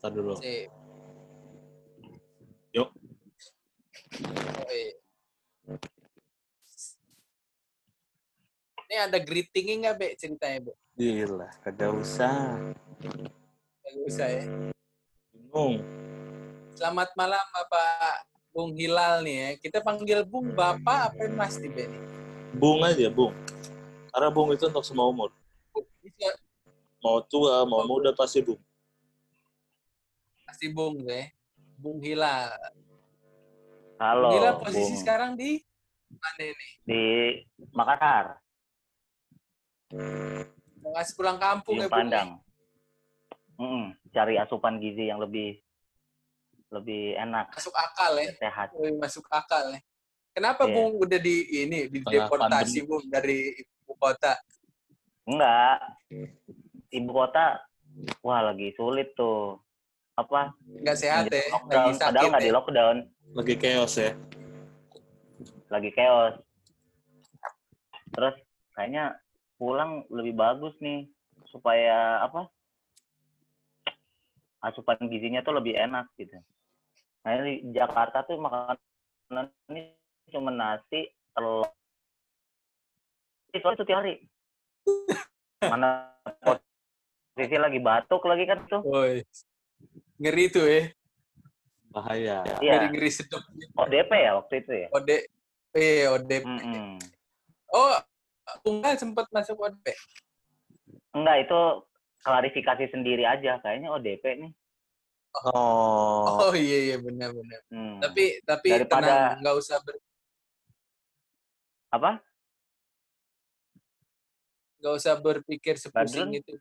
Start dulu. Sip. Yuk. Yoi. Ini ada greetingnya nggak, Be, ceritanya, Be? Gila, kagak usah. Nggak usah ya. Bingung. Selamat malam, Bapak Bung Hilal nih ya. Kita panggil Bung Bapak apa Mas Be? nih? Bung aja, Bung. Karena Bung itu untuk semua umur. Mau tua, mau muda pasti Bung. pasti Bung ya. Bung Hilal. Halo, Bung posisi Bung. sekarang di mana nih? di Makassar, Mau ngasih pulang kampung ya, Ujung Bung? Pandang. Mm-mm, cari asupan gizi yang lebih lebih enak, Masuk akal ya. sehat. Masuk akal ya. Kenapa Iya. Bung udah di ini di Tengah deportasi pandemi. Bung dari ibu kota? Enggak, ibu kota, wah lagi sulit tuh. Apa? Nggak sehat ya, menjelang lagi lockdown, padahal nggak di ya. lockdown, Lagi chaos ya. lagi chaos. Terus kayaknya pulang lebih bagus nih supaya apa? Asupan gizinya tuh lebih enak gitu. Nah di Jakarta tuh makanan ini cuma nasi, telur. Itu itu tiap hari. Mana posisi lagi batuk lagi kan tuh. Woi. Ngeri tuh ya. Bahaya. Iya, Ngeri-ngeri sedap. ODP ya waktu itu ya. OD eh ODP. Mm-mm. Oh, Bung Hilal sempat masuk ODP. Enggak, itu klarifikasi sendiri aja. Kayaknya ODP nih. Oh. Oh iya iya benar benar. Hmm. Tapi tapi Daripada- tenang, nggak usah ber, Apa? nggak usah berpikir sepusing Badrun? itu.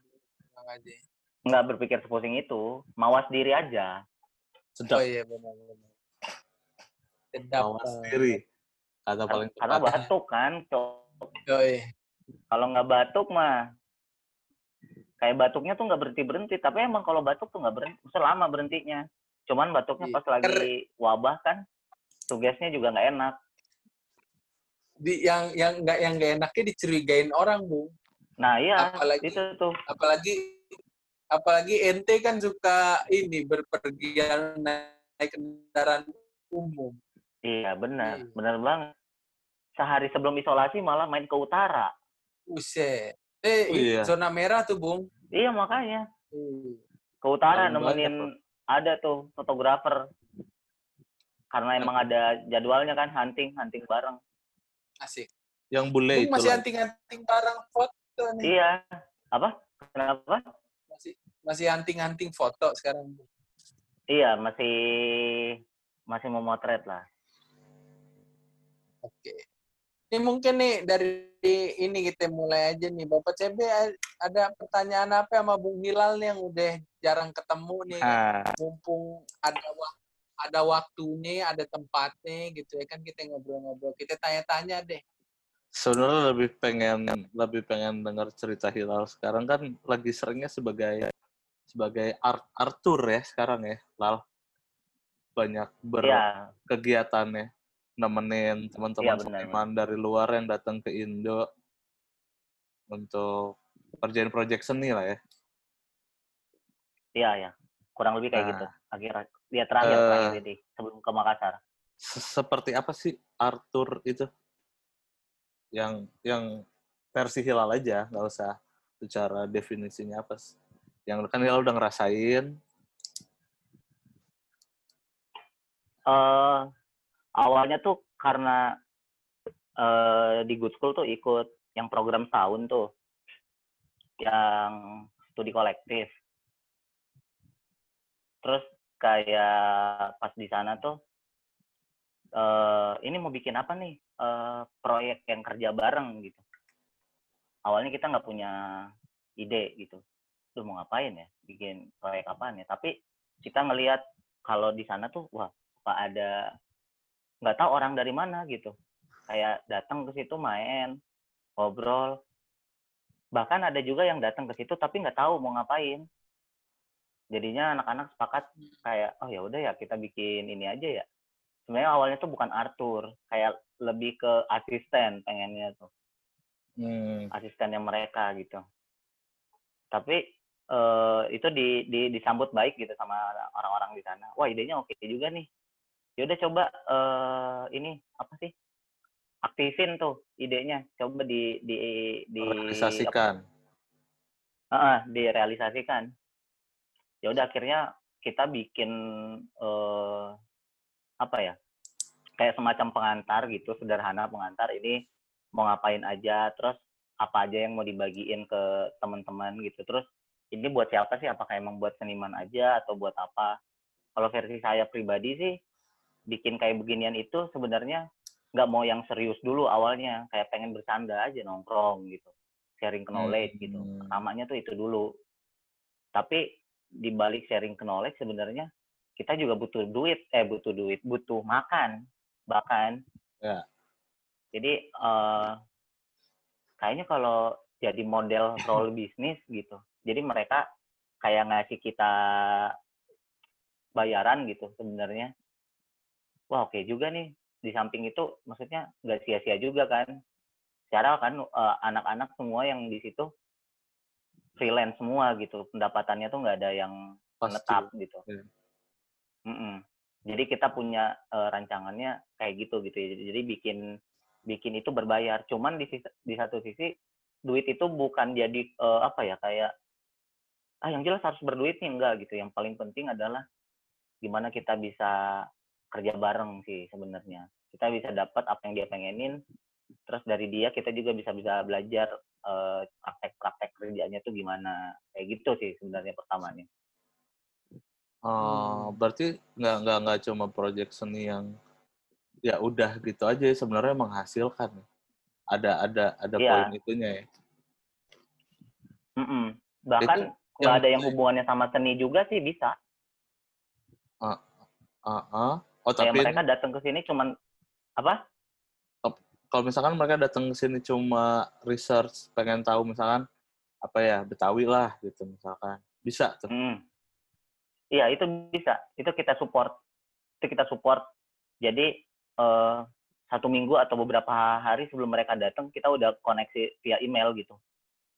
Tenang aja. Enggak berpikir sepusing itu. Mawas diri aja. Sedap. Oh iya benar benar. Sedap. Awas eh. diri. Kata paling Karena batuk kan. Cok. Yoi. Kalau nggak batuk mah kayak batuknya tuh nggak berhenti berhenti. Tapi emang kalau batuk tuh nggak berhenti, selama berhentinya. Cuman batuknya Iya. pas lagi wabah kan, tugasnya juga nggak enak. Di yang yang nggak yang nggak enaknya dicurigain orang, Bung. Nah iya, Apalagi- itu tuh. apalagi apalagi ente kan suka ini berpergian naik kendaraan umum. Iya benar, Iya. benar banget. Sehari sebelum isolasi malah main ke utara. Buset. Eh, Oh, iya. zona merah tuh, Bung. Iya makanya Hmm. ke utara banyak nemenin ada tuh fotografer. Karena emang ada jadwalnya kan hunting, hunting bareng. Asik. Yang bule itu masih lah. anting-anting barang foto nih. Iya. Apa? Kenapa? Masih anting-anting foto sekarang. Iya, masih masih memotret lah. Oke. Ini mungkin nih dari ini kita mulai aja nih. Bapak CB ada pertanyaan apa sama Bung Hilal nih yang udah jarang ketemu nih. Ah, mumpung ada wak- ada waktunya, ada tempatnya gitu ya kan kita ngobrol-ngobrol. Kita tanya-tanya deh. Sebenarnya lebih pengen lebih pengen dengar cerita Hilal sekarang kan lagi seringnya sebagai sebagai art Arthur ya sekarang ya, Lal. Banyak iya, berkegiatannya nemenin teman-teman seniman dari luar yang datang ke Indo untuk kerjain project seni lah ya. iya, iya. Kurang lebih kayak Nah. gitu. Akhirnya dia terakhir Eh. terakhir ini sebelum ke Makassar. Se- Seperti apa sih Arthur itu? Yang yang versi Hilal aja, nggak usah secara definisinya apa sih. Yang kan Hilal udah ngerasain, eh awalnya tuh karena eh di Good School tuh ikut yang program tahun tuh. Yang studi kolektif. Terus kayak pas di sana tuh eh ini mau bikin apa nih? Eh proyek yang kerja bareng gitu. Awalnya kita nggak punya ide gitu tuh mau ngapain ya? Bikin proyek apaan ya? Tapi kita ngelihat kalau di sana tuh wah suka ada nggak tahu orang dari mana gitu. Kayak datang ke situ main ngobrol. Bahkan ada juga yang datang ke situ tapi nggak tahu mau ngapain. Jadinya anak-anak sepakat kayak oh ya udah ya kita bikin ini aja ya. Sebenarnya awalnya tuh bukan Arthur kayak lebih ke asisten pengennya tuh. Hmm, asistennya mereka gitu. Tapi eh, itu di, di disambut baik gitu sama orang-orang di sana. Wah idenya oke juga nih. Ya udah coba eh, ini apa sih? Aktifin tuh idenya. Coba di di di realisasikan. Uh, direalisasikan. Ya udah akhirnya kita bikin eh, apa ya? Kayak semacam pengantar gitu, sederhana pengantar ini mau ngapain aja, terus apa aja yang mau dibagiin ke teman-teman gitu. Terus ini buat siapa sih? Apakah emang buat seniman aja atau buat apa? Kalau versi saya pribadi sih bikin kayak beginian itu sebenarnya nggak mau yang serius dulu awalnya, kayak pengen bercanda aja nongkrong gitu, sharing knowledge gitu. Hmm. Pertamanya tuh itu dulu. Tapi di balik sharing knowledge sebenarnya kita juga butuh duit, eh butuh duit, butuh makan bahkan. Ya. Jadi uh, kayaknya kalau jadi model role bisnis gitu. Jadi mereka kayak ngasih kita bayaran gitu sebenarnya. Wah oke okay juga nih. Di samping itu maksudnya nggak sia-sia juga kan. Secara kan uh, anak-anak semua yang di situ freelance semua gitu. Pendapatannya tuh nggak ada yang menetap gitu. Yeah. Mm -mm. Jadi kita punya uh, rancangannya kayak gitu gitu ya. Jadi bikin bikin itu berbayar. Cuman di di satu sisi duit itu bukan jadi uh, apa ya kayak ah yang jelas harus berduit nih enggak gitu. Yang paling penting adalah gimana kita bisa kerja bareng sih sebenarnya. Kita bisa dapat apa yang dia pengenin. Terus dari dia kita juga bisa bisa belajar uh, praktek-praktek kerjanya tuh gimana. Kayak gitu sih sebenarnya pertamanya. Uh, berarti nggak nggak nggak cuma proyek seni yang ya udah gitu aja sebenarnya menghasilkan ada ada ada Iya. poin itunya ya Mm-mm. Bahkan nggak ada yang hubungannya sama seni juga sih bisa. Ah, ah. oh Kayak tapi mereka datang ke sini cuman apa? kalau misalkan mereka datang ke sini cuma research pengen tahu misalkan apa ya Betawi lah gitu misalkan bisa tuh Hmm. Iya itu bisa. Itu kita support. Itu kita support. Jadi eh, satu minggu atau beberapa hari sebelum mereka datang kita udah koneksi via email gitu.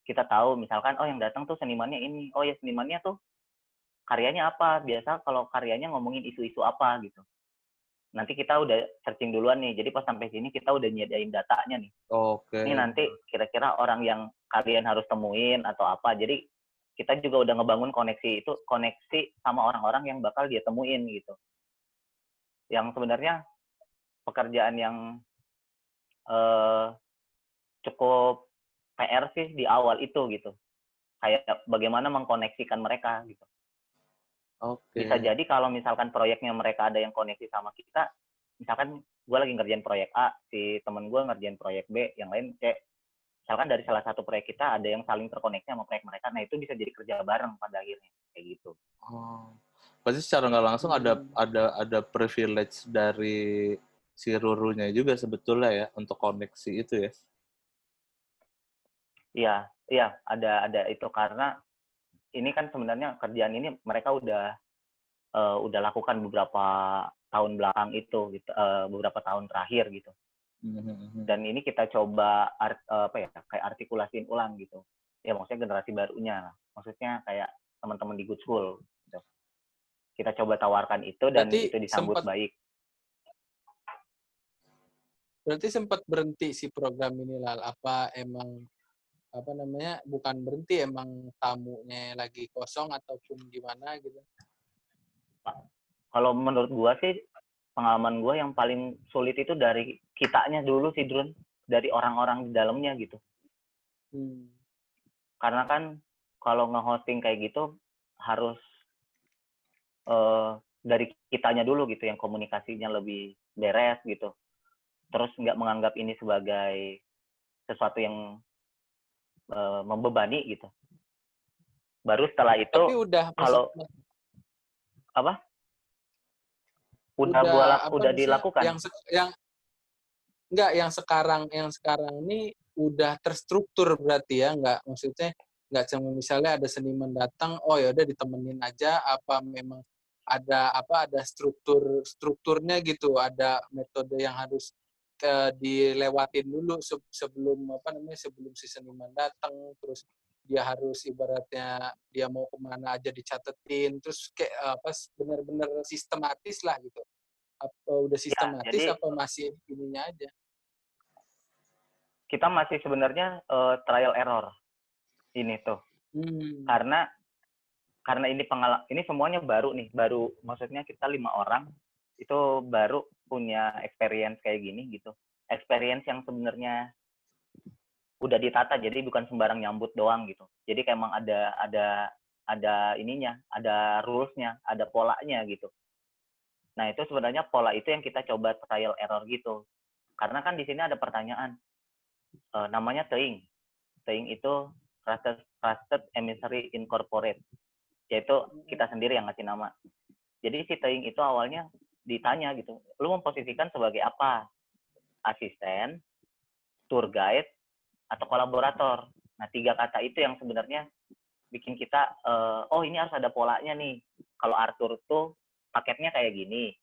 Kita tahu misalkan oh yang datang tuh senimannya ini. Oh ya senimannya tuh karyanya apa? Biasa kalau karyanya ngomongin isu-isu apa gitu. Nanti kita udah searching duluan nih. Jadi pas sampai sini kita udah nyediain datanya nih. oke ini nanti kira-kira orang yang kalian harus temuin atau apa. Jadi kita juga udah ngebangun koneksi itu koneksi sama orang-orang yang bakal dia temuin gitu. Yang sebenarnya pekerjaan yang eh, cukup PR sih di awal itu gitu. Kayak bagaimana mengkoneksikan mereka gitu. oke Bisa jadi kalau misalkan proyeknya mereka ada yang koneksi sama kita, misalkan gue lagi ngerjain proyek A, si temen gue ngerjain proyek B, yang lain kayak misalkan dari salah satu proyek kita ada yang saling terkoneksi sama proyek mereka, nah itu bisa jadi kerja bareng pada akhirnya kayak gitu. Oh. Berarti secara nggak langsung ada ada ada privilege dari si Rurunya juga sebetulnya ya untuk koneksi itu ya. Iya, iya ada ada itu karena ini kan sebenarnya kerjaan ini mereka udah eh, udah lakukan beberapa tahun belakang itu gitu, eh, beberapa tahun terakhir gitu. Mhm. dan ini kita coba art, eh, apa ya kayak artikulasiin ulang gitu ya maksudnya generasi barunya maksudnya kayak teman-teman di good school gitu. kita coba tawarkan itu dan Berarti itu disambut sempat- baik Berarti sempat berhenti si program ini Lal. Apa emang apa namanya bukan berhenti emang tamunya lagi kosong ataupun gimana gitu? kalau menurut gua sih pengalaman gua yang paling sulit itu dari kitanya dulu sih Drun dari orang-orang di dalamnya gitu Hmm. karena kan kalau nge-hosting kayak gitu harus eh dari kitanya dulu gitu yang komunikasinya lebih beres gitu terus nggak menganggap ini sebagai sesuatu yang eh, membebani gitu. Baru setelah itu Tapi udah kalau- maksud- apa? Udah lak- apa udah dilakukan? Yang yang enggak yang sekarang yang sekarang ini udah terstruktur berarti ya, enggak maksudnya enggak cuma misalnya ada seniman datang, oh ya udah ditemenin aja apa memang ada apa ada struktur strukturnya gitu, ada metode yang harus ke, dilewatin dulu se- sebelum apa namanya sebelum si seniman datang terus dia harus ibaratnya dia mau ke mana aja dicatetin terus kayak apa benar-benar sistematis lah gitu apa udah Ya, sistematis jadi apa masih ininya aja kita masih sebenarnya eh, trial error ini tuh. hmm. Karena karena ini pengalaman ini semuanya baru nih, baru maksudnya kita lima orang itu baru punya experience kayak gini gitu. Experience yang sebenarnya udah ditata jadi bukan sembarang nyambut doang gitu. Jadi kayak emang ada ada ada ininya, ada rulesnya, ada polanya gitu. Nah itu sebenarnya pola itu yang kita coba trial error gitu. Karena kan di sini ada pertanyaan, eh, namanya teing. Teing itu Trusted, Trusted Emissary Incorporate, yaitu kita sendiri yang ngasih nama. Jadi si teing itu awalnya ditanya gitu, lu memposisikan sebagai apa? Asisten, tour guide, atau kolaborator. Nah tiga kata itu yang sebenarnya bikin kita, eh, oh ini harus ada polanya nih. Kalau Arthur tuh paketnya kayak gini.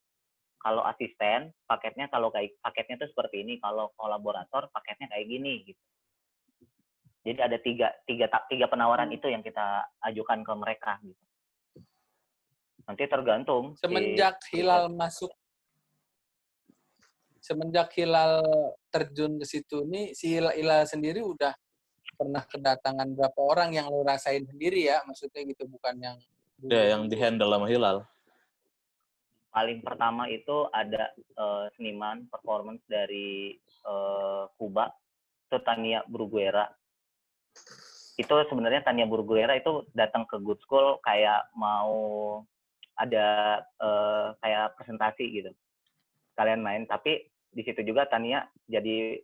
Kalau asisten, paketnya kalau kayak paketnya tuh seperti ini. Kalau kolaborator, paketnya kayak gini. Gitu. Jadi ada tiga tiga tiga penawaran itu yang kita ajukan ke mereka. Gitu. Nanti tergantung. si- semenjak hilal masuk semenjak hilal terjun ke situ nih si hilal, hilal sendiri udah pernah kedatangan berapa orang yang lo rasain sendiri ya maksudnya gitu bukan yang Ya, yang di handle sama Hilal. paling pertama itu ada eh, seniman performance dari eh, Kuba itu Tania Bruguera itu sebenarnya Tania Bruguera itu datang ke Good School kayak mau ada eh, kayak presentasi gitu kalian main tapi di situ juga Tania jadi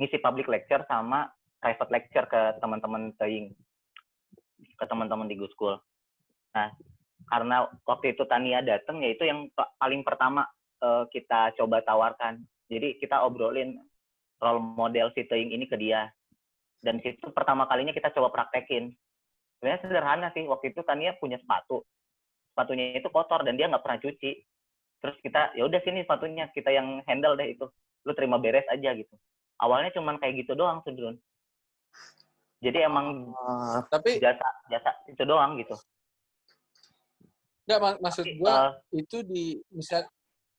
ngisi public lecture sama private lecture ke teman-teman teing ke teman-teman di Good School nah karena waktu itu Tania datang ya itu yang pa- paling pertama eh, kita coba tawarkan. Jadi kita obrolin role model si Teing ini ke dia. Dan situ pertama kalinya kita coba praktekin. Sebenarnya sederhana sih. Waktu itu Tania punya sepatu. Sepatunya itu kotor dan dia nggak pernah cuci. Terus kita ya udah sini sepatunya kita yang handle deh itu. Lu terima beres aja gitu. Awalnya cuman kayak gitu doang Sudrun. Jadi emang Ah, tapi jasa jasa itu doang gitu. nggak mak- maksud gua eh, itu di misal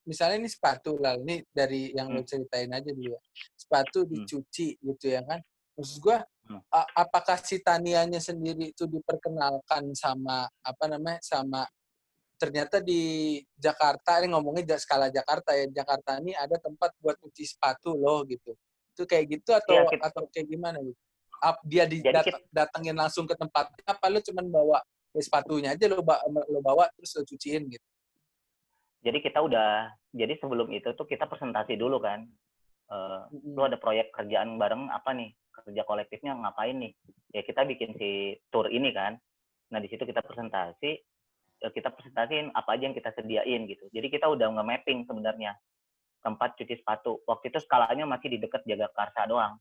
misalnya ini sepatu lah ini dari yang lo Hmm. ceritain aja dulu ya sepatu Hmm. dicuci gitu ya kan maksud gua Hmm. apakah si Tanianya sendiri itu diperkenalkan sama apa namanya sama ternyata di Jakarta ini ngomongnya skala Jakarta ya Jakarta ini ada tempat buat cuci sepatu loh gitu. Itu kayak gitu atau Iya, kita- atau kayak gimana gitu? Ap- dia di, Jadi dat- kita- datengin langsung ke tempatnya apa lu cuman bawa ya, sepatunya aja lo, ba- lo bawa terus lo cuciin gitu? Jadi kita udah jadi sebelum itu tuh kita presentasi dulu kan Eh, Mm-mm. lu ada proyek kerjaan bareng apa nih? Kerja kolektifnya ngapain nih? Ya kita bikin si tour ini kan. Nah di situ kita presentasi kita presentasiin apa aja yang kita sediain gitu. Jadi kita udah nge-mapping sebenarnya tempat cuci sepatu. Waktu itu skalanya masih di dekat Jagakarsa doang.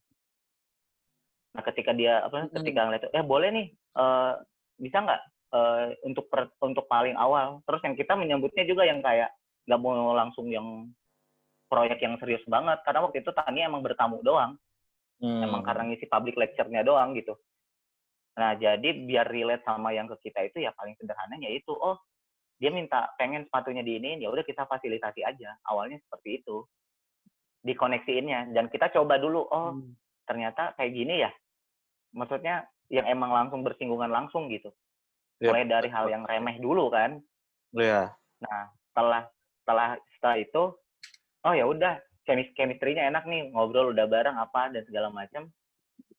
Nah ketika dia apa Mm-mm. ketika ngeliat eh boleh nih eh, bisa nggak eh, untuk per- untuk paling awal? Terus yang kita menyambutnya juga yang kayak nggak mau langsung yang proyek yang serius banget karena waktu itu Tania emang bertamu doang. Hmm. emang karena ngisi public lecture-nya doang gitu nah jadi biar relate sama yang ke kita itu ya paling sederhananya itu oh dia minta pengen sepatunya di ini ya udah kita fasilitasi aja awalnya seperti itu dikoneksiinnya dan kita coba dulu oh Hmm. ternyata kayak gini ya maksudnya yang emang langsung bersinggungan langsung gitu Yep. mulai dari hal yang remeh dulu kan Iya. Nah, setelah setelah setelah itu, oh ya udah, chemis chemistry-nya enak nih, ngobrol udah bareng apa dan segala macam.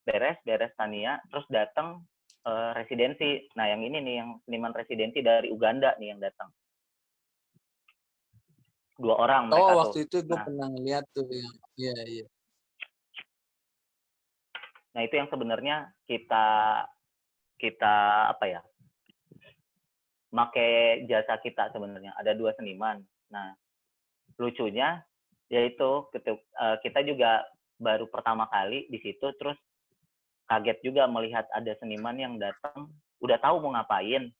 Beres, beres Tania, terus datang eh, residensi. Nah, yang ini nih yang seniman residensi dari Uganda nih yang datang. Dua orang mereka Oh tuh. waktu itu gue Nah. pernah ngeliat tuh yang iya iya. Nah, itu yang sebenarnya kita kita apa ya? make jasa kita sebenarnya. Ada dua seniman. Nah, lucunya yaitu eh, kita juga baru pertama kali di situ terus kaget juga melihat ada seniman yang datang udah tahu mau ngapain.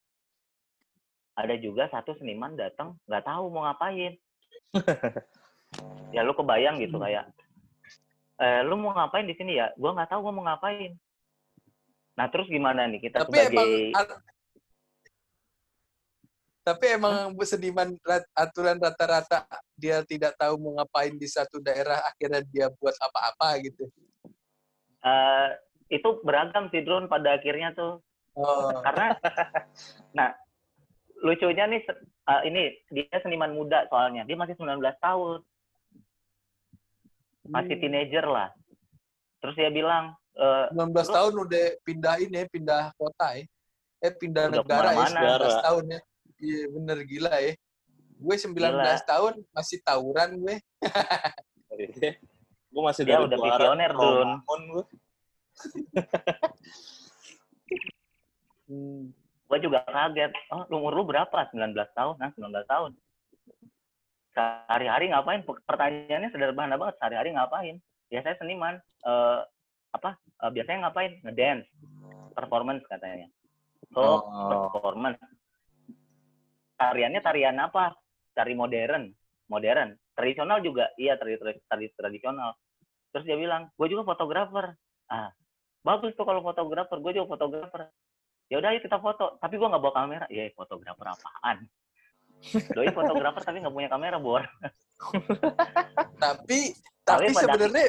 Ada juga satu seniman datang nggak tahu mau ngapain. ya lu kebayang gitu Hmm. kayak eh lu mau ngapain di sini ya? Gua nggak tahu gua mau ngapain. Nah terus gimana nih kita Tapi sebagai emang tapi emang seniman rat- aturan rata-rata dia tidak tahu mau ngapain di satu daerah akhirnya dia buat apa-apa gitu. eh, itu beragam sih drone pada akhirnya tuh Oh, karena nah lucunya nih eh, ini dia seniman muda soalnya dia masih 19 tahun masih Hmm. teenager lah terus dia bilang eh, 19 Terus- tahun udah pindah ini, pindah kota ya. Eh pindah Udah negara ya, ke mana-mana. 19 tahun ya. Iya bener gila ya. Gue 19 Gila. tahun masih tawuran gue. gue masih Dia udah visioner, Dun. Hmm. gue juga kaget. Oh umur lu berapa? 19 tahun nah 19 tahun. Sehari-hari ngapain? Pe- pertanyaannya sederhana banget. Sehari-hari ngapain? Ya saya seniman eh apa? Eh, biasanya ngapain? Ngedance. Performance katanya. So Oh. performance. Tariannya tarian apa? Tari modern. Modern. Tradisional juga. Iya tari, tari, tari tradisional. Terus dia bilang gue juga fotografer. Ah bagus tuh kalau fotografer gue juga fotografer. Ya udah ayo kita foto. Tapi gue nggak bawa kamera. Ya fotografer apaan? Doi fotografer tapi nggak punya kamera bor. Tapi Tapi tapi pada- sebenarnya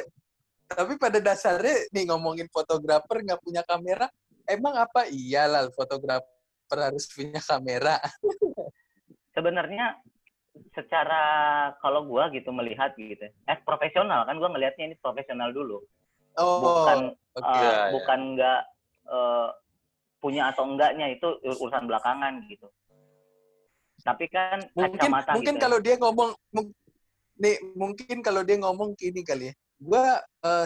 tapi pada dasarnya nih ngomongin fotografer nggak punya kamera, emang apa? Iyalah fotografer harus punya kamera. sebenarnya secara kalau gue gitu melihat gitu eh profesional kan gue ngelihatnya ini profesional dulu Oh, bukan oke. uh, Iya, iya. bukan nggak uh, punya atau enggaknya itu ur- urusan belakangan gitu. Tapi kan mungkin kacamata mungkin gitu. kalau dia ngomong mung- nih mungkin kalau dia ngomong gini kali ya gue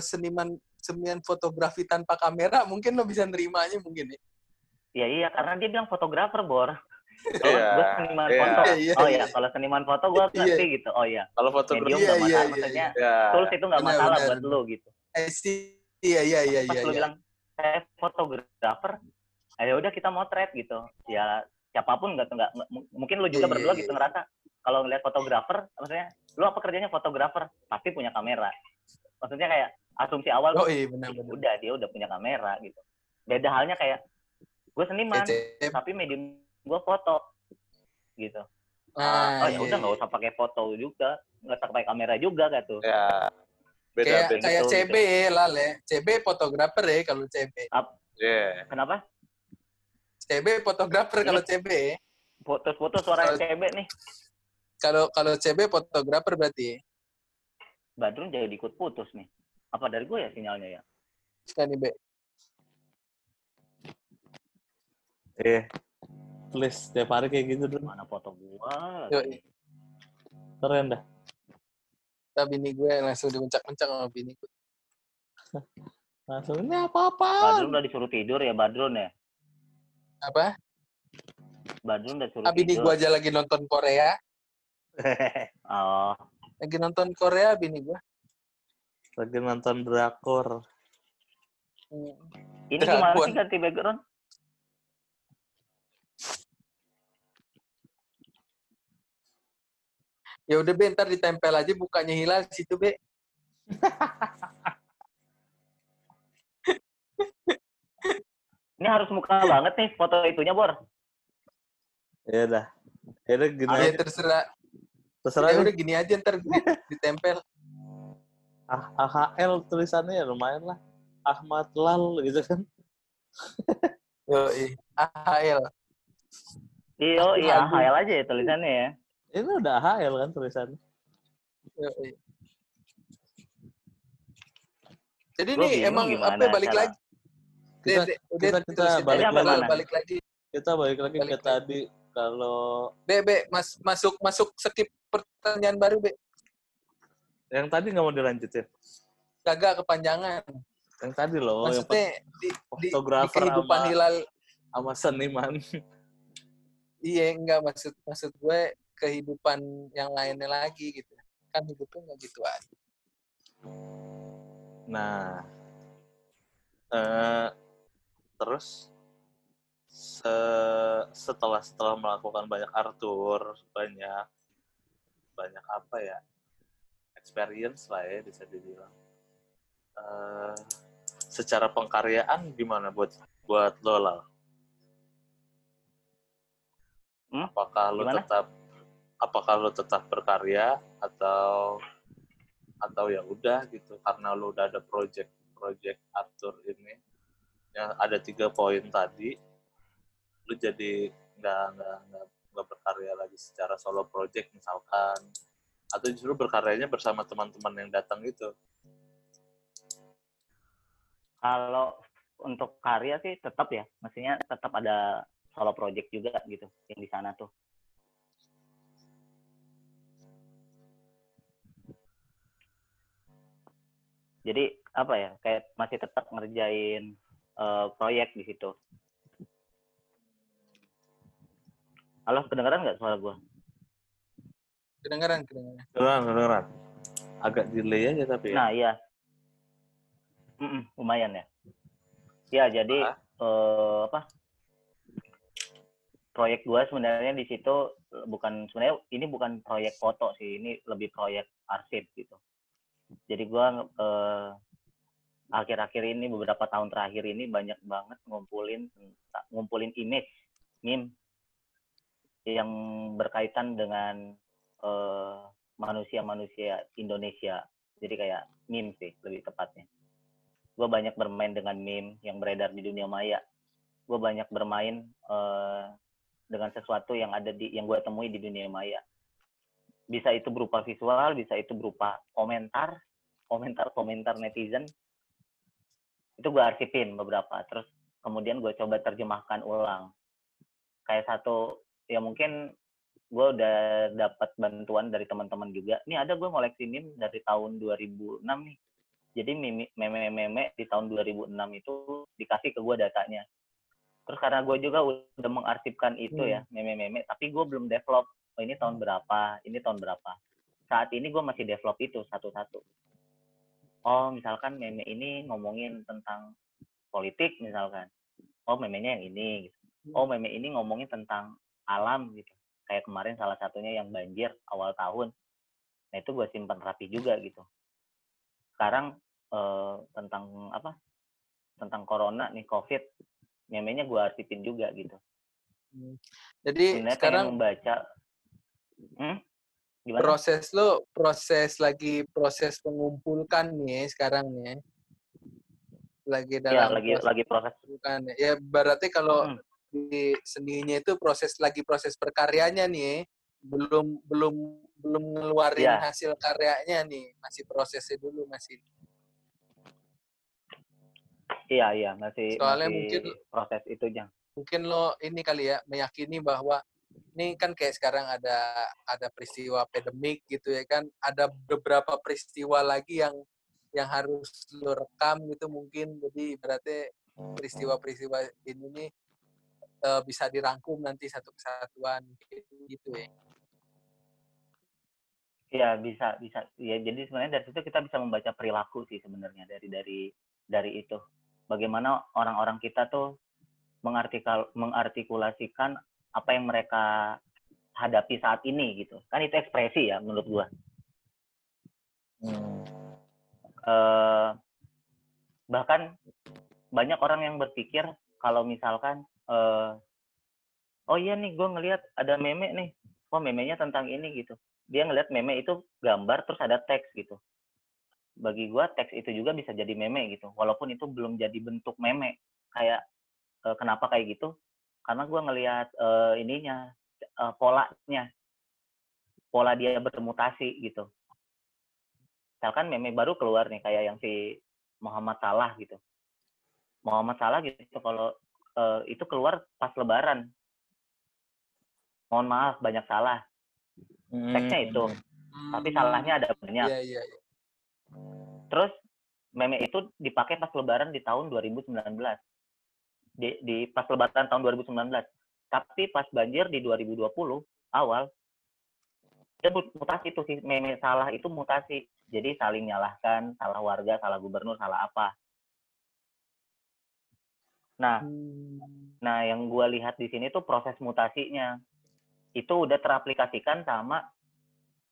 seniman seniman fotografi tanpa kamera mungkin lo bisa nerimanya mungkin ya Ya iya karena dia bilang fotografer bor. Iya, gue seniman iya. foto. Iya, oh iya. ya kalau seniman foto gue Iya. ngerti gitu. Oh ya. Kalau Medium Iya, nggak iya, masalah. iya, Maksudnya ya. tools itu nggak masalah benar. buat lu gitu. I see. iya iya iya Pas iya lu iya. bilang saya fotografer, ayo udah kita motret gitu. Ya siapa pun nggak nggak nggak- mungkin lu juga Iya, berdua iya, gitu iya. ngerasa kalau ngeliat fotografer, maksudnya lu apa kerjanya fotografer tapi punya kamera. Maksudnya kayak asumsi awal oh iya benar "Ih, benar udah dia udah punya kamera gitu. Beda halnya kayak gue seniman, Kece- tapi medium gue foto gitu. nah, oh ya iya, udah nggak iya. usah pakai foto juga, nggak usah pakai kamera juga tuh. Ya, beda kayak beda. kayak CB ya lah le CB fotografer ya kalau CB Yeah. Kenapa? CB fotografer kalau CB ya. Foto-foto suara Kalau- CB nih. kalau kalau CB fotografer berarti ya. Badrun jadi ikut putus nih. Apa dari gue ya sinyalnya ya? Kan nih, Be. Eh, tulis setiap hari kayak gitu dulu. Mana foto gua? Keren dah. Tapi bini gue langsung dimencak-mencak sama bini gue. Langsung ini apa-apa. Badrun udah disuruh tidur ya Badrun ya? Apa? Badrun udah suruh Ah, bini tidur. gue aja lagi nonton Korea. Oh, Lagi nonton Korea bini gue. Lagi nonton drakor. Hmm. ini gimana sih ganti background? Ya udah be, ntar ditempel aja bukannya hilal situ be. Ini harus muka banget nih foto itunya, Bor. Ya udah. Ya udah gini Ya aja. terserah. Terserah Ya udah gini aja ntar ditempel. Ah, AHL tulisannya ya lumayan lah. Ahmad Lal gitu kan. Yoi. AHL. Iya, iya, hayal aja ya tulisannya ya. Ini udah AHL kan tulisannya. Jadi nih bingung emang apa balik cara- lagi? Kita kita- udah kita terusin balik aja, lagi. Balik lagi. kita balik lagi Balik ke lagi. tadi kalau Be, be, mas, masuk masuk skip pertanyaan baru be. yang tadi nggak mau dilanjutin. Gagak kepanjangan. Yang tadi loh, yang Maksudnya di, di, di fotografer kehidupan sama- hilal sama seniman. iya enggak maksud maksud gue kehidupan yang lainnya lagi gitu. Kan hidupnya nggak gitu aja. Nah, eh, terus se- setelah setelah melakukan banyak artur, banyak banyak apa ya experience lah ya bisa dibilang. Eh, secara pengkaryaan gimana buat buat lo lah? Hmm? Apakah lo Gimana? tetap apakah lo tetap berkarya atau atau ya udah gitu karena lo udah ada project project Arthur ini yang ada tiga poin tadi lo jadi nggak nggak nggak berkarya lagi secara solo project misalkan atau justru berkaryanya bersama teman-teman yang datang itu Kalau untuk karya sih tetap ya, maksudnya tetap ada solo project juga gitu yang di sana tuh. Jadi apa ya, kayak masih tetap ngerjain eh, proyek di situ. Halo, kedengeran nggak suara gua? Kedengaran, kedengaran. kedengeran kedengeran agak delay aja tapi ya Nah, iya. Mm-mm, lumayan ya. Ya, jadi Ah. eh, apa? Proyek gua sebenarnya di situ eh, bukan sebenarnya ini bukan proyek foto sih, ini lebih proyek arsip gitu. Jadi gua eh, akhir-akhir ini beberapa tahun terakhir ini banyak banget ngumpulin ngumpulin image, meme yang berkaitan dengan eh, manusia-manusia Indonesia. Jadi kayak meme sih lebih tepatnya. Gue banyak bermain dengan meme yang beredar di dunia maya. Gue banyak bermain eh, dengan sesuatu yang ada di yang gue temui di dunia maya. Bisa itu berupa visual, bisa itu berupa komentar, komentar-komentar netizen. Itu gue arsipin beberapa. Terus kemudian gue coba terjemahkan ulang. Kayak satu ya mungkin gue udah dapat bantuan dari teman-teman juga. Ini ada gue ngoleksi meme dari tahun 2006 nih. Jadi meme- meme-meme di tahun 2006 itu dikasih ke gue datanya. Terus karena gue juga udah mengarsipkan itu ya, meme-meme, tapi gue belum develop. Oh ini tahun berapa, ini tahun berapa. Saat ini gue masih develop itu satu-satu. Oh misalkan meme ini ngomongin tentang politik misalkan. Oh memenya yang ini. Gitu. Oh meme ini ngomongin tentang alam gitu kayak kemarin salah satunya yang banjir awal tahun. Nah itu gue simpan rapi juga gitu. Sekarang eh, tentang apa? Tentang corona nih COVID, memenya gue arsipin juga gitu. Hmm. Jadi Sebenarnya sekarang membaca. Hmm? Gimana? proses lo proses lagi proses mengumpulkan nih sekarang nih lagi ya dalam lagi proses lagi proses. mengumpulkan. ya berarti kalau Hmm. di seninya itu proses lagi proses berkaryanya nih belum belum belum ngeluarin Ya. hasil karyanya nih masih prosesnya dulu masih Iya iya masih Soalnya masih mungkin- proses itu jang. mungkin lo ini kali ya meyakini bahwa ini kan kayak sekarang ada ada peristiwa pandemik gitu ya kan ada beberapa peristiwa lagi yang yang harus lo rekam gitu mungkin jadi berarti peristiwa-peristiwa ini nih eh, bisa dirangkum nanti satu kesatuan gitu ya Iya bisa bisa. Ya jadi sebenarnya dari situ kita bisa membaca perilaku sih sebenarnya dari dari dari itu. Bagaimana orang-orang kita tuh mengartikal mengartikulasikan apa yang mereka hadapi saat ini gitu. Kan itu ekspresi ya menurut gua. Eh, bahkan banyak orang yang berpikir kalau misalkan eh, oh iya nih gue ngelihat ada meme nih. Oh memenya tentang ini gitu. Dia ngelihat meme itu gambar terus ada teks gitu. Bagi gue teks itu juga bisa jadi meme gitu. Walaupun itu belum jadi bentuk meme. Kayak eh, kenapa kayak gitu karena gue ngelihat eh, ininya eh, polanya. Pola dia bermutasi gitu. Misalkan meme baru keluar nih kayak yang si Muhammad Salah gitu. Muhammad Salah gitu kalau eh, itu keluar pas Lebaran. Mohon maaf banyak salah. Teksnya itu tapi salahnya ada banyak. Iya iya iya. terus meme itu dipakai pas lebaran di tahun 2019 di, di pas lebaran tahun 2019 tapi pas banjir di 2020 awal dia mut- mutasi itu sih meme salah itu mutasi jadi saling nyalahkan salah warga salah gubernur salah apa nah Hmm. Nah, yang gue lihat di sini tuh proses mutasinya. Itu udah teraplikasikan sama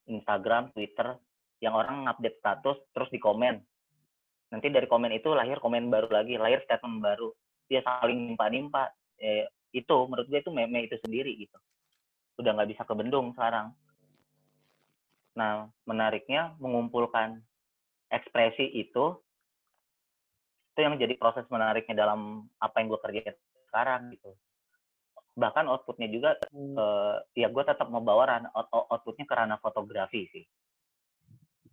Instagram, Twitter, yang orang ngupdate status terus di komen. Nanti dari komen itu lahir komen baru lagi, lahir statement baru. Dia saling nimpa-nimpa. Eh, itu menurut gue itu meme itu sendiri gitu. Udah nggak bisa kebendung sekarang. Nah menariknya mengumpulkan ekspresi itu itu yang jadi proses menariknya dalam apa yang gue kerjain sekarang gitu. Bahkan outputnya juga Hmm. eh, ya gue tetap mau bawa out- outputnya ke ranah fotografi sih.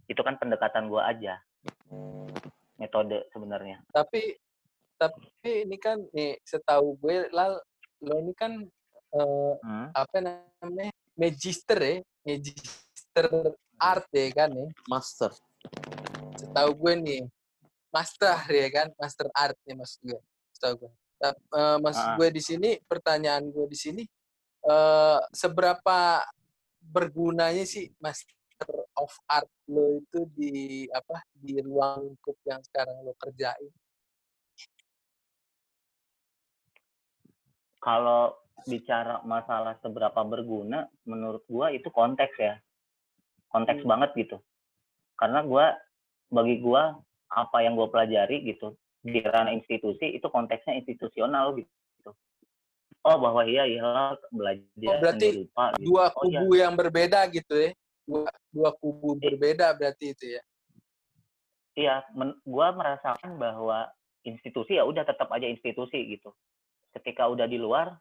Itu kan pendekatan gue aja. Metode sebenarnya. Tapi tapi ini kan nih setahu gue lal lo ini kan eh, Hmm. apa namanya magister ya magister art ya kan ya Master. setahu gue nih master ya kan master art nih maksud gue setahu gue Tap- eh, maksud Ah. gue di sini pertanyaan gue di sini eh, seberapa bergunanya sih master of art lo itu di apa di ruang lingkup yang sekarang lo kerjain kalau bicara masalah seberapa berguna menurut gua itu konteks ya konteks Hmm. banget gitu karena gua bagi gua apa yang gua pelajari gitu di ranah institusi itu konteksnya institusional gitu oh bahwa iya iya belajar Oh, berarti rupa gitu. dua Oh, iya. kubu yang berbeda gitu ya dua, dua kubu berbeda berarti itu ya iya men- gua merasakan bahwa institusi ya udah tetap aja institusi gitu ketika udah di luar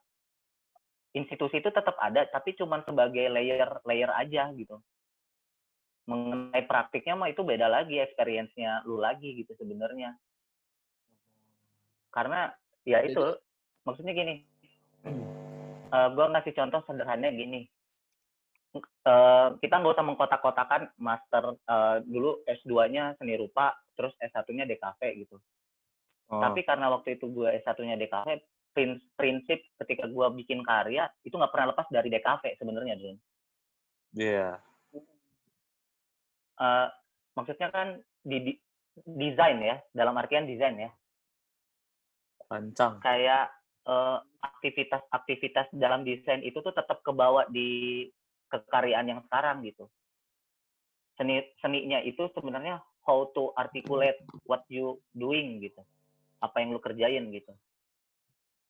institusi itu tetap ada tapi cuman sebagai layer layer aja gitu. Mengenai praktiknya mah itu beda lagi experience-nya lu lagi gitu sebenarnya. Karena ya itu maksudnya gini eh gue ngasih contoh sederhananya gini. Eh, kita nggak usah mengkotak-kotakan master eh, dulu S2-nya seni rupa terus S1-nya DKV gitu. Oh. tapi karena waktu itu gue S1-nya DKV prinsip ketika gue bikin karya itu nggak pernah lepas dari DKV sebenarnya Jun Iya. Eh, maksudnya kan di, di- desain ya dalam artian desain ya Rancang. kayak eh, aktivitas-aktivitas dalam desain itu tuh tetap kebawa di kekaryaan yang sekarang gitu. Seni seninya itu sebenarnya how to articulate what you doing gitu. Apa yang lu kerjain gitu.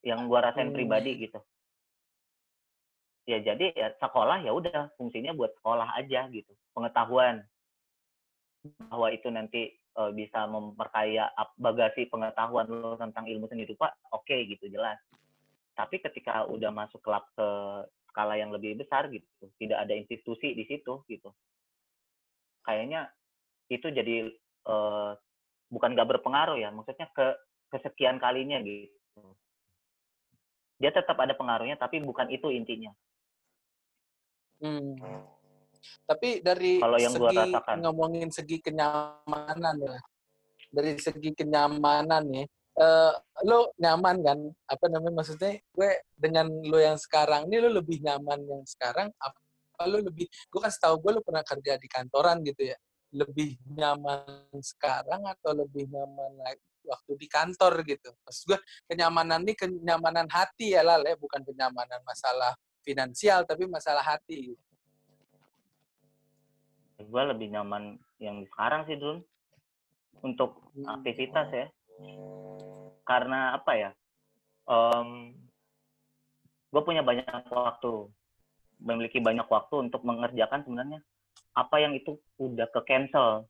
Yang gua rasain Hmm. pribadi gitu. Ya jadi ya sekolah ya udah fungsinya buat sekolah aja gitu. Pengetahuan bahwa itu nanti eh, bisa memperkaya bagasi pengetahuan lo tentang ilmu seni rupa, oke gitu jelas. Tapi ketika udah masuk kelab ke skala yang lebih besar gitu, tidak ada institusi di situ gitu. Kayaknya itu jadi eh, bukan nggak berpengaruh ya, maksudnya ke kesekian kalinya gitu. Dia tetap ada pengaruhnya, tapi bukan itu intinya. Hmm. Tapi dari Kalau yang gua segi rasakan. ngomongin segi kenyamanan ya, dari segi kenyamanan nih, eh, lo nyaman kan? Apa namanya maksudnya? Gue dengan lo yang sekarang ini lo lebih nyaman yang sekarang? Apa lo lebih? Gue kan setahu gue lo pernah kerja di kantoran gitu ya. Lebih nyaman sekarang atau lebih nyaman lagi waktu di kantor gitu? Maksud gue kenyamanan ini kenyamanan hati ya lah, bukan kenyamanan masalah finansial tapi masalah hati. gitu. Gue lebih nyaman yang sekarang sih, Dun. Untuk aktivitas ya. Karena apa ya? gue punya banyak waktu, memiliki banyak waktu untuk mengerjakan sebenarnya apa yang itu udah ke cancel,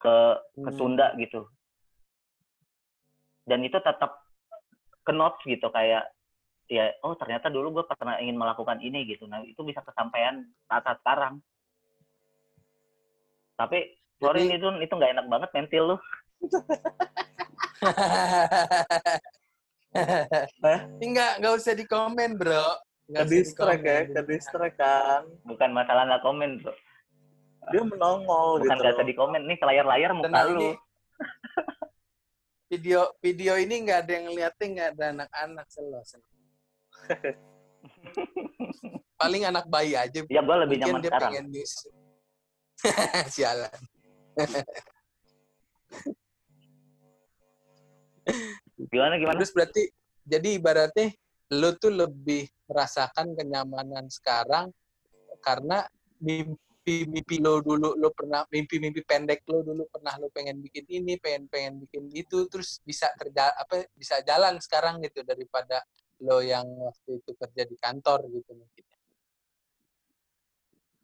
ke ketunda gitu. Dan itu tetap ke notes gitu kayak ya oh ternyata dulu gue pernah ingin melakukan ini gitu. Nah itu bisa kesampaian saat-saat sekarang. Tapi sorry Jadi- nih Dun, itu nggak enak banget mentil lu. Enggak, enggak usah dikomen, Bro. Nggak Ke distract ya, ke distract kan. Bukan masalah nggak komen, bro. Dia menongol Bukan gitu. usah di komen nih ke layar-layar muka Tenang, lu. ini video video ini nggak ada yang ngeliatin, nggak ada anak-anak selo. selo. Paling anak bayi aja. Ya gue lebih nyaman dia sekarang. pengen news. Sialan. Gimana gimana? Terus berarti jadi ibaratnya lu tuh lebih merasakan kenyamanan sekarang karena mim- mimpi-mimpi lo dulu lo pernah mimpi-mimpi pendek lo dulu pernah lo pengen bikin ini pengen pengen bikin itu terus bisa kerja apa bisa jalan sekarang gitu daripada lo yang waktu itu kerja di kantor gitu mungkin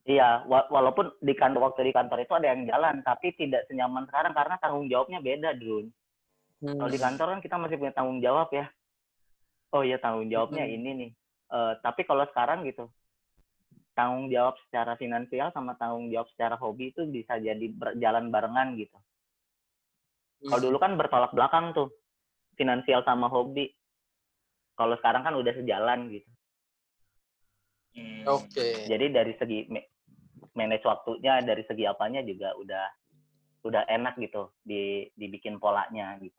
Iya, wa walaupun di kantor waktu di kantor itu ada yang jalan, tapi tidak senyaman sekarang karena tanggung jawabnya beda, Dun. Hmm. Kalau di kantor kan kita masih punya tanggung jawab ya. Oh iya tanggung jawabnya hmm. ini nih. Uh, tapi kalau sekarang gitu, tanggung jawab secara finansial sama tanggung jawab secara hobi itu bisa jadi berjalan barengan gitu. Kalau dulu kan bertolak belakang tuh, finansial sama hobi. Kalau sekarang kan udah sejalan gitu. Hmm. Oke. Okay. Jadi dari segi manage waktunya dari segi apanya juga udah udah enak gitu di dibikin polanya gitu.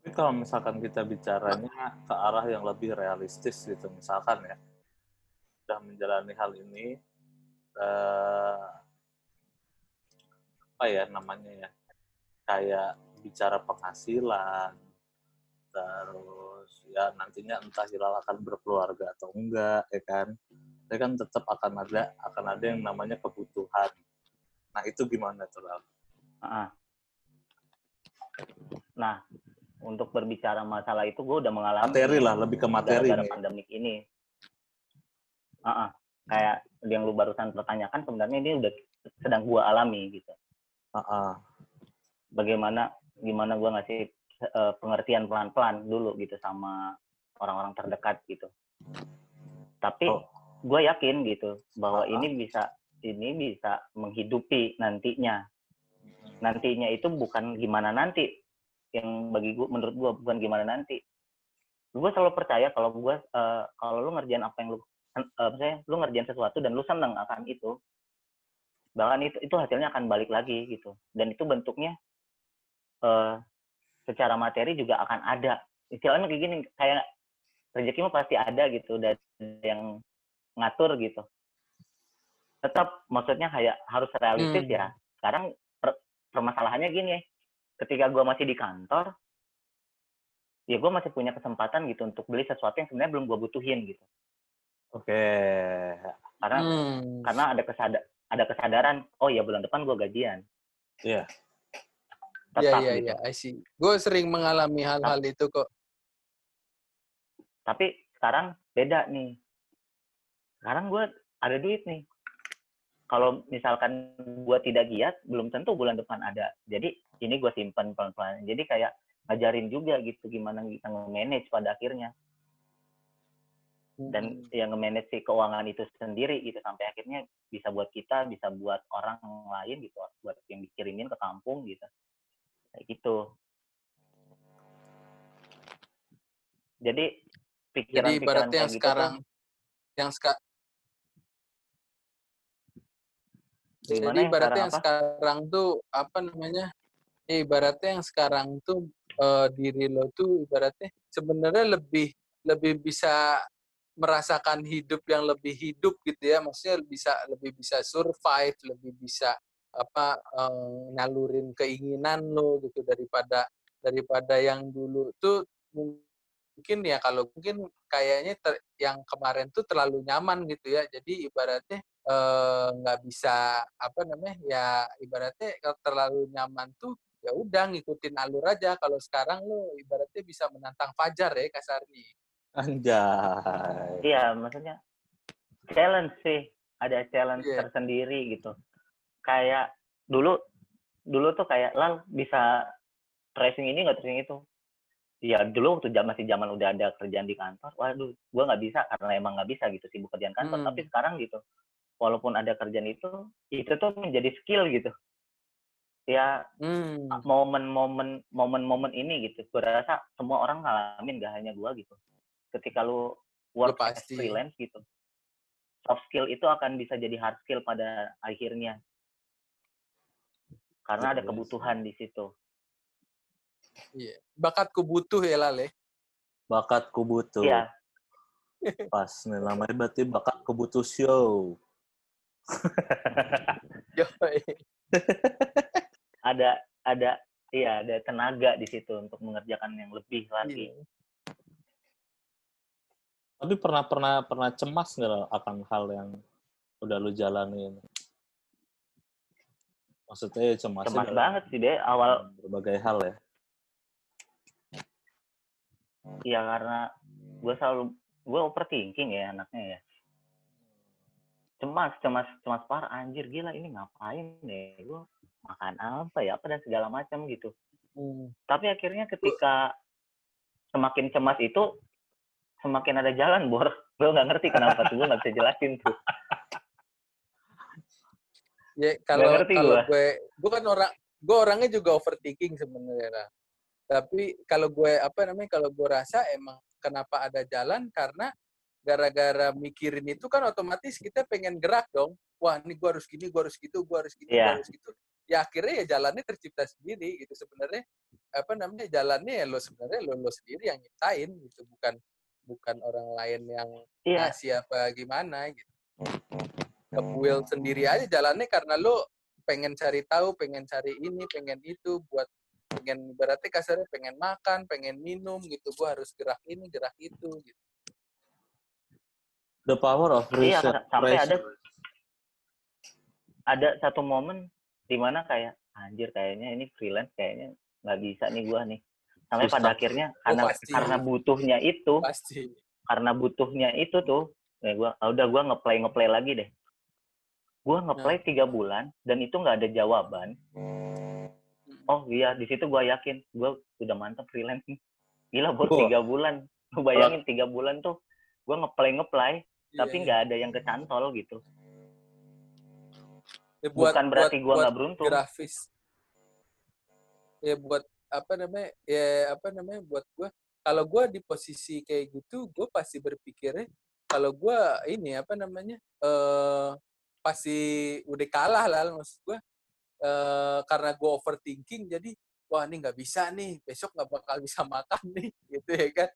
Tapi kalau misalkan kita bicaranya ke arah yang lebih realistis gitu, misalkan ya, sudah menjalani hal ini, eh, apa ya namanya ya, kayak bicara penghasilan, terus ya nantinya entah Hilal akan berkeluarga atau enggak, ya kan? tapi kan tetap akan ada akan ada yang namanya kebutuhan. Nah itu gimana tuh Nah untuk berbicara masalah itu gue udah mengalami materi lah lebih ke materi gara pandemik ini. Uh-uh. Kayak yang lu barusan pertanyakan sebenarnya ini udah sedang gue alami gitu. Uh-uh. Bagaimana gimana gue ngasih uh, pengertian pelan-pelan dulu gitu sama orang-orang terdekat gitu. Tapi oh gue yakin gitu bahwa uh ini bisa ini bisa menghidupi nantinya nantinya itu bukan gimana nanti yang bagi gue menurut gue bukan gimana nanti gue selalu percaya kalau gue uh, kalau lu ngerjain apa yang lu uh, misalnya lu ngerjain sesuatu dan lu seneng akan itu bahkan itu itu hasilnya akan balik lagi gitu. Dan itu bentuknya uh, secara materi juga akan ada. Istilahnya kayak gini kayak rezeki mah pasti ada gitu dan yang ngatur gitu. Tetap maksudnya kayak harus realistis hmm. ya sekarang per, permasalahannya gini ya ketika gue masih di kantor ya gue masih punya kesempatan gitu untuk beli sesuatu yang sebenarnya belum gue butuhin gitu oke okay. karena hmm. karena ada kesada ada kesadaran oh ya bulan depan gue gajian iya yeah. Iya, iya, iya, I see. Gue sering mengalami hal-hal itu kok. Tapi sekarang beda nih sekarang gue ada duit nih kalau misalkan gue tidak giat belum tentu bulan depan ada jadi ini gue simpan pelan-pelan jadi kayak ngajarin juga gitu gimana kita nge-manage pada akhirnya dan hmm. yang nge-manage si keuangan itu sendiri gitu sampai akhirnya bisa buat kita bisa buat orang lain gitu buat yang dikirimin ke kampung gitu kayak gitu jadi pikiran-pikiran yang gitu sekarang yang sekarang Jadi ibaratnya yang sekarang tuh apa namanya? Ya, ibaratnya yang sekarang tuh uh, diri lo tuh ibaratnya sebenarnya lebih lebih bisa merasakan hidup yang lebih hidup gitu ya. Maksudnya bisa lebih bisa survive, lebih bisa apa um, nyalurin keinginan lo gitu daripada daripada yang dulu tuh mungkin ya kalau mungkin kayaknya ter, yang kemarin tuh terlalu nyaman gitu ya. Jadi ibaratnya Eh, nggak bisa apa namanya ya ibaratnya kalau terlalu nyaman tuh ya udah ngikutin alur aja kalau sekarang lo ibaratnya bisa menantang fajar ya kasarnya anjay. Iya maksudnya challenge sih. Ada challenge yeah. tersendiri gitu. Kayak dulu dulu tuh kayak lal bisa tracing ini nggak tracing itu? Ya dulu waktu jam masih zaman udah ada kerjaan di kantor waduh gue nggak bisa karena emang nggak bisa gitu sibuk kerjaan kantor. Hmm. tapi sekarang gitu walaupun ada kerjaan itu itu tuh menjadi skill gitu. Ya hmm. momen-momen momen-momen ini gitu gue rasa semua orang ngalamin gak hanya gue gitu ketika lu work as freelance gitu soft skill itu akan bisa jadi hard skill pada akhirnya. Karena ada kebutuhan di situ. Iya bakat butuh ya lale. Bakat butuh. Iya. pas nih namanya berarti bakat butuh show. Ada ada iya ada tenaga di situ untuk mengerjakan yang lebih lagi. Iya. Tapi pernah pernah pernah cemas nggak akan hal yang udah lu jalanin? Maksudnya ya cemas cemas banget sih deh awal berbagai hal ya. Iya karena gue selalu gue overthinking ya anaknya ya. Cemas cemas cemas parah anjir gila ini ngapain nih gue makan apa ya apa dan segala macam gitu. Hmm. tapi akhirnya ketika semakin cemas itu semakin ada jalan bor gue nggak ngerti kenapa tuh gue nggak bisa jelasin tuh Ya kalau ngerti kalau gua. gue gue kan orang gue orangnya juga overthinking sebenarnya. Ra. Tapi kalau gue apa namanya kalau gue rasa emang kenapa ada jalan karena gara-gara mikirin itu kan otomatis kita pengen gerak dong. Wah ini gue harus gini, gue harus gitu, gue harus gitu, gue Iya. harus gitu. Ya akhirnya ya jalannya tercipta sendiri gitu sebenarnya apa namanya jalannya ya lo sebenarnya lo lo sendiri yang nyiptain gitu bukan bukan orang lain yang iya ngasih apa gimana gitu. Kebuil sendiri aja jalannya karena lo pengen cari tahu, pengen cari ini, pengen itu, buat pengen berarti kasarnya pengen makan, pengen minum gitu. Gua harus gerak ini, gerak itu gitu. the power of Iya, research sampai ada- ada satu momen di mana kayak anjir kayaknya ini freelance kayaknya nggak bisa nih gua nih sampai Susah. pada akhirnya karena pasti. karena butuhnya itu Pasti. karena butuhnya itu tuh ya gua ah, udah gua ngeplay ngeplay lagi deh gua ngeplay tiga bulan dan itu nggak ada jawaban oh iya di situ gua yakin gua udah mantep freelance nih gila buat Wah. tiga bulan lu bayangin tiga bulan tuh gua ngeplay ngeplay Iya, tapi iya. nggak ada yang kecantol gitu Ya, buat- bukan berarti buat- gua nggak beruntung grafis. Ya buat apa namanya? Ya apa namanya buat gua kalau gua di posisi kayak gitu, gua pasti berpikirnya kalau gua ini apa namanya? eh pasti udah kalah lah maksud gua. eh karena gua overthinking jadi wah ini nggak bisa nih, besok nggak bakal bisa makan nih gitu ya kan.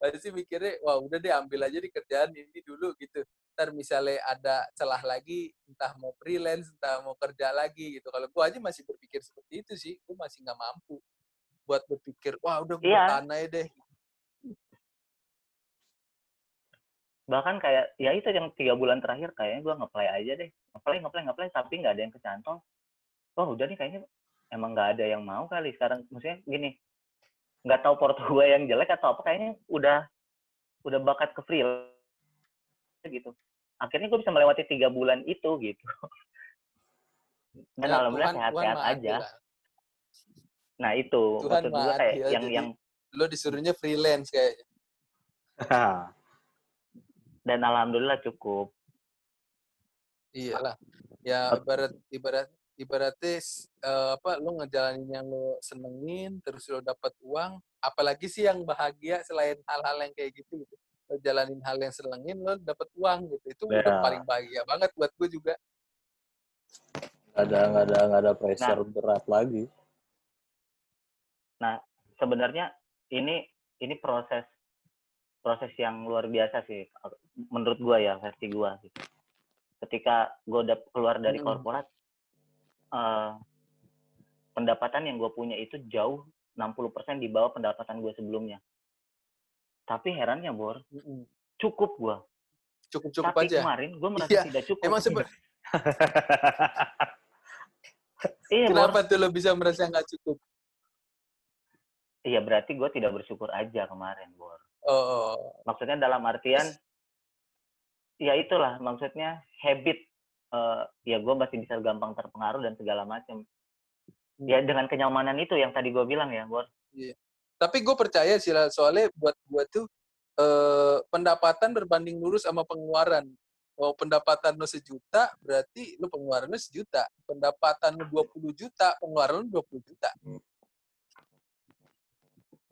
Pasti mikirnya wah udah deh ambil aja di kerjaan ini dulu gitu ntar misalnya ada celah lagi entah mau freelance entah mau kerja lagi gitu kalau gua aja masih berpikir seperti itu sih gua masih nggak mampu buat berpikir wah udah gua Iya. tahan aja deh. Bahkan kayak ya itu yang tiga bulan terakhir kayaknya gue ngeplay aja deh. Ngeplay ngeplay ngeplay tapi nggak ada yang kecantol. Oh udah nih kayaknya emang nggak ada yang mau kali sekarang. Maksudnya gini nggak tahu porto gue yang jelek atau apa kayaknya udah udah bakat ke free gitu. Akhirnya gue bisa melewati tiga bulan itu gitu. Dan Ya, alhamdulillah sehat-sehat aja. lah. Nah itu. Tuhan maksud gue maha kayak adil, yang jadi- yang lo disuruhnya freelance kayak dan alhamdulillah cukup. Iyalah. Ya ibarat ibarat ibaratnya eh, apa lo ngejalanin yang lo senengin terus lo dapat uang apalagi sih yang bahagia selain hal-hal yang kayak gitu gitu. Lo jalanin hal yang senengin lo dapat uang gitu. Itu udah Ya. paling bahagia banget buat gue juga. Nggak ada nggak ada nggak ada pressure berat lagi sebenarnya ini ini proses proses yang luar biasa sih menurut gua ya versi gua gitu. Ketika gua udah keluar dari Mm. korporat eh, pendapatan yang gua punya itu jauh 60% di bawah pendapatan gua sebelumnya. Tapi herannya Bor, Mm-mm. cukup gua. cukup cukup Tapi aja kemarin gua merasa Iya, tidak cukup. emang sebe- iya, Bor. kenapa tuh lo bisa merasa nggak cukup Iya, berarti gua tidak bersyukur aja kemarin, Bor. oh, maksudnya dalam artian ya itulah maksudnya habit eh, ya gue masih bisa gampang terpengaruh dan segala macam ya dengan kenyamanan itu yang tadi gue bilang ya Bor. Tapi gue percaya sih lah soalnya buat gue tuh eh, pendapatan berbanding lurus sama pengeluaran. Oh, pendapatan lo sejuta, berarti lo pengeluaran lo sejuta. Pendapatan lo 20 juta, pengeluaran lo 20 juta.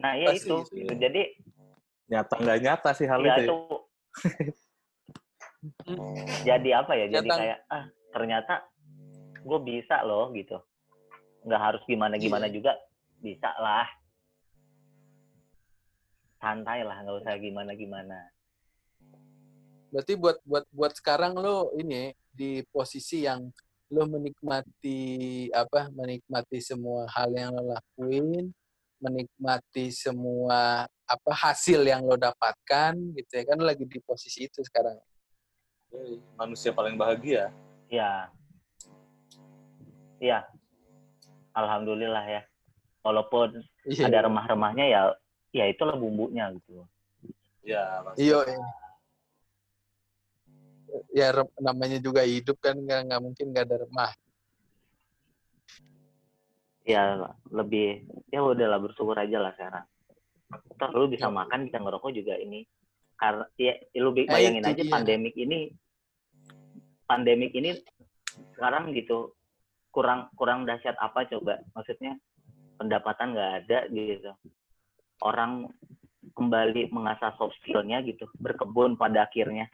Nah ya Pasti itu gitu. gitu. jadi nyata nggak nyata sih hal ya itu ya. itu jadi apa ya jadi Nyata- kayak ah ternyata gue bisa loh gitu nggak harus gimana gimana Iya. juga bisa lah santai lah nggak usah gimana gimana Berarti buat buat buat sekarang lo ini di posisi yang lo menikmati apa? Menikmati semua hal yang lo lakuin, menikmati semua apa hasil yang lo dapatkan gitu ya kan lo lagi di posisi itu sekarang. Manusia paling bahagia. Iya. Iya. Alhamdulillah ya. Walaupun Iya. ada remah-remahnya ya ya itulah bumbunya gitu. Ya. Iya. Ya namanya juga hidup kan nggak nggak mungkin nggak ada remah. Ya lebih ya udahlah bersyukur aja lah sekarang. Toh lu bisa makan, bisa ngerokok juga ini. Karena ya lu bi- Eh, bayangin aja dia. pandemik ini pandemik ini sekarang gitu kurang kurang dahsyat apa coba maksudnya pendapatan nggak ada gitu orang kembali mengasah soft skillnya gitu berkebun pada akhirnya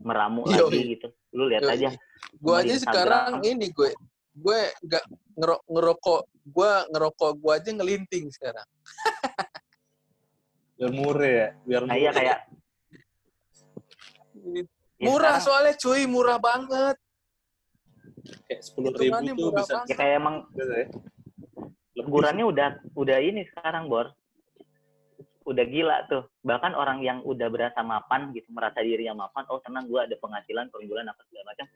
meramu Yoi. lagi gitu lu lihat Yoi. aja Gue aja sekarang ini gue gue nggak ngero- ngerokok gue ngerokok gue aja ngelinting sekarang. Biar murah ya. Biar iya murah. kayak ya murah sekarang- soalnya cuy murah banget. kayak sepuluh ribu tuh murah bisa banget. ya kayak emang gitu ya. Udah udah ini sekarang bor udah gila tuh bahkan orang yang udah berasa mapan gitu merasa dirinya mapan oh tenang gue ada penghasilan per bulan apa segala macam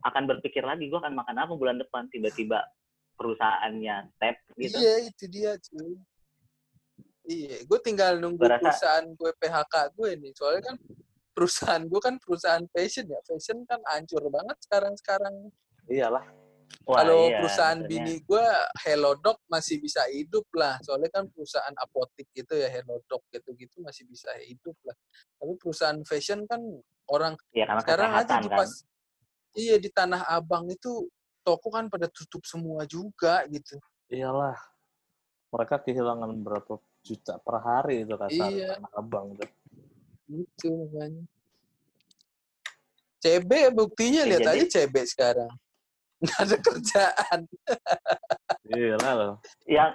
akan berpikir lagi gue akan makan apa bulan depan tiba-tiba perusahaannya step gitu Iya itu dia cuy. Iya, gue tinggal nunggu Gua rasa- perusahaan gue PHK gue nih. Soalnya kan perusahaan gue kan perusahaan fashion ya. Fashion kan hancur banget sekarang-sekarang. Iyalah. Wah, Kalau iya, perusahaan maksudnya. bini gue Hellodoc masih bisa hidup lah. Soalnya kan perusahaan apotik gitu ya Hellodoc gitu-gitu masih bisa hidup lah. Tapi perusahaan fashion kan orang ya sekarang aja kan pas iya di Tanah Abang itu toko kan pada tutup semua juga gitu. Iyalah. Mereka kehilangan berapa juta per hari itu kasar Iya. anak abang tuh. Gitu makanya. CB buktinya Ya, lihat jadi- aja CB sekarang. Nggak ada kerjaan. Iyalah loh. yang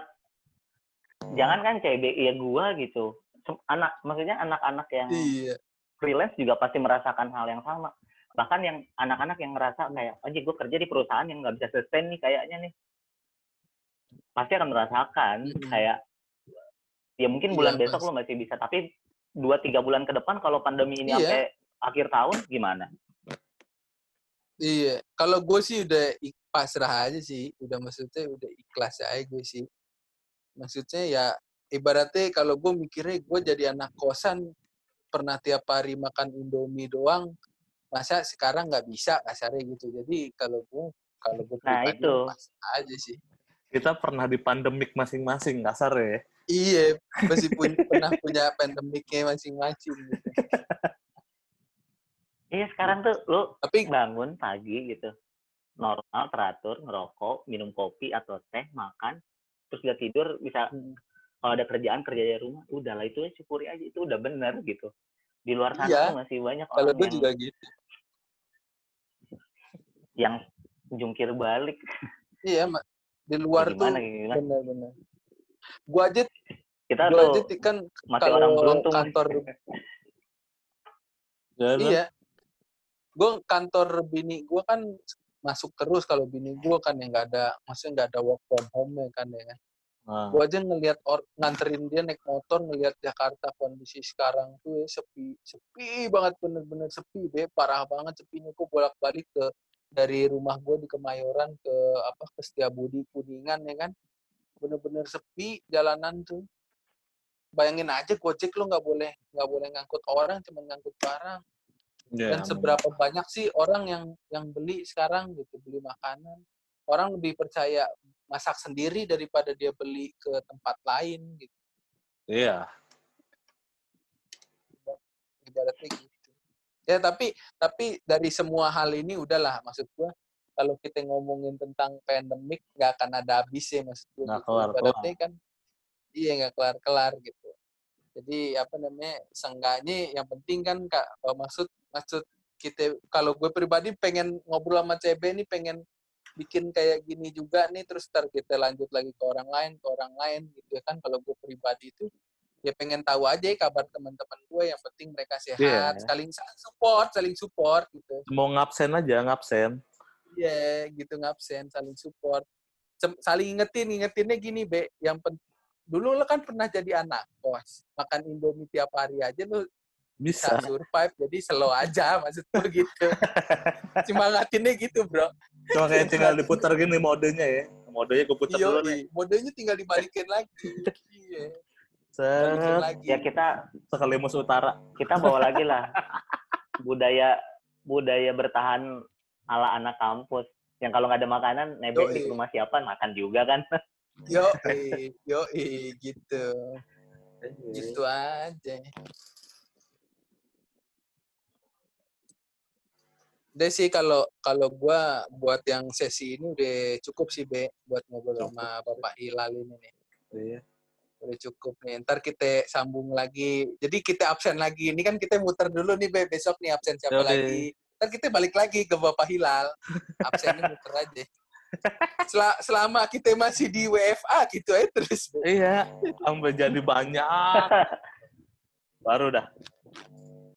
jangan kan CB ya gua gitu anak maksudnya anak-anak yang Iya. freelance juga pasti merasakan hal yang sama. Bahkan yang anak-anak yang ngerasa kayak, aja gue kerja di perusahaan yang nggak bisa sustain nih kayaknya nih. Pasti akan merasakan kayak, ya mungkin Iya, bulan besok pasti. lo masih bisa, tapi dua tiga bulan ke depan kalau pandemi ini Iya. sampai akhir tahun gimana? Iya. Kalau gue sih udah pasrah aja sih. Udah maksudnya udah ikhlas aja gue sih. Maksudnya ya ibaratnya kalau gue mikirnya gue jadi anak kosan pernah tiap hari makan Indomie doang, masa sekarang nggak bisa kasarnya gitu. Jadi kalau gue kalau gue Nah, pribadi itu. aja sih. Kita pernah di pandemik masing-masing kasar ya. Iya, masih pun pernah punya pandemiknya masing-masing gitu. Iya sekarang tuh lo Tapi bangun pagi gitu, normal, teratur, ngerokok, minum kopi atau teh, makan, terus udah tidur bisa Hmm. kalau ada kerjaan kerja dari rumah, udahlah itu syukuri aja itu udah bener gitu. Di luar sana Iya. masih banyak kalau orang gue yang, juga gitu. yang jungkir balik. Iya, Ma. di luar tuh gimana, gimana? benar-benar. Gue aja, Kita gue aja kan masih orang kalau beruntung. kantor Ya, iya, gue kantor bini gue kan masuk terus kalau bini gue kan yang nggak ada, maksudnya nggak ada work from home ya kan ya. Nah, Gue aja ngelihat nganterin dia naik motor ngelihat Jakarta kondisi sekarang tuh ya, sepi, sepi banget bener-bener sepi deh, parah banget sepinya. Gue bolak-balik ke dari rumah gue di Kemayoran ke apa ke Setiabudi Kuningan ya kan, bener-bener sepi jalanan tuh. Bayangin aja Gojek lo nggak boleh nggak boleh ngangkut orang, cuma ngangkut barang. ya, Dan seberapa banyak sih orang yang yang beli sekarang gitu, beli makanan. Orang lebih percaya masak sendiri daripada dia beli ke tempat lain gitu. Iya. Ibaratnya gitu. Ya tapi tapi dari semua hal ini udahlah maksud gua kalau kita ngomongin tentang pandemik nggak akan ada habisnya maksud gua. Nggak gitu. kelar-kelar. Ibaratnya kan iya nggak kelar-kelar gitu. Jadi apa namanya seenggaknya yang penting kan kak maksud maksud kita kalau gue pribadi pengen ngobrol sama CB nih pengen bikin kayak gini juga nih terus ntar kita lanjut lagi ke orang lain ke orang lain gitu ya kan kalau gue pribadi itu ya pengen tahu aja ya kabar teman-teman gue yang penting mereka sehat Iya. saling saling support saling support gitu Mau ngabsen aja, ngabsen. Iya, gitu ngabsen, saling support. Saling ingetin, ingetinnya gini, Be. Yang pen- dulu lo kan pernah jadi anak kos, makan Indomie tiap hari aja lo bisa Bisa. survive jadi slow aja maksudku gitu semangatinnya gitu bro Cuma kayak tinggal diputar gini modenya ya. Modenya gue putar iya dulu nih. modenya tinggal dibalikin lagi iya Set. lagi Ya kita Sekali musuh utara. kita bawa lagi lah budaya budaya bertahan ala anak kampus. Yang kalau nggak ada makanan, nebeng di rumah siapa makan juga kan. yo yo gitu Iya. gitu aja Udah sih kalau kalau gua buat yang sesi ini udah cukup sih be buat ngobrol Cukup sama. Bapak Hilal ini nih. Iya. Udah cukup nih. Ntar kita sambung lagi. Jadi kita absen lagi. Ini kan kita muter dulu nih be besok nih absen siapa Yaudah. lagi. Ntar kita balik lagi ke Bapak Hilal. Absennya muter aja. Sel- selama kita masih di WFA gitu aja terus. Be. Iya. Sampai jadi banyak. Baru dah.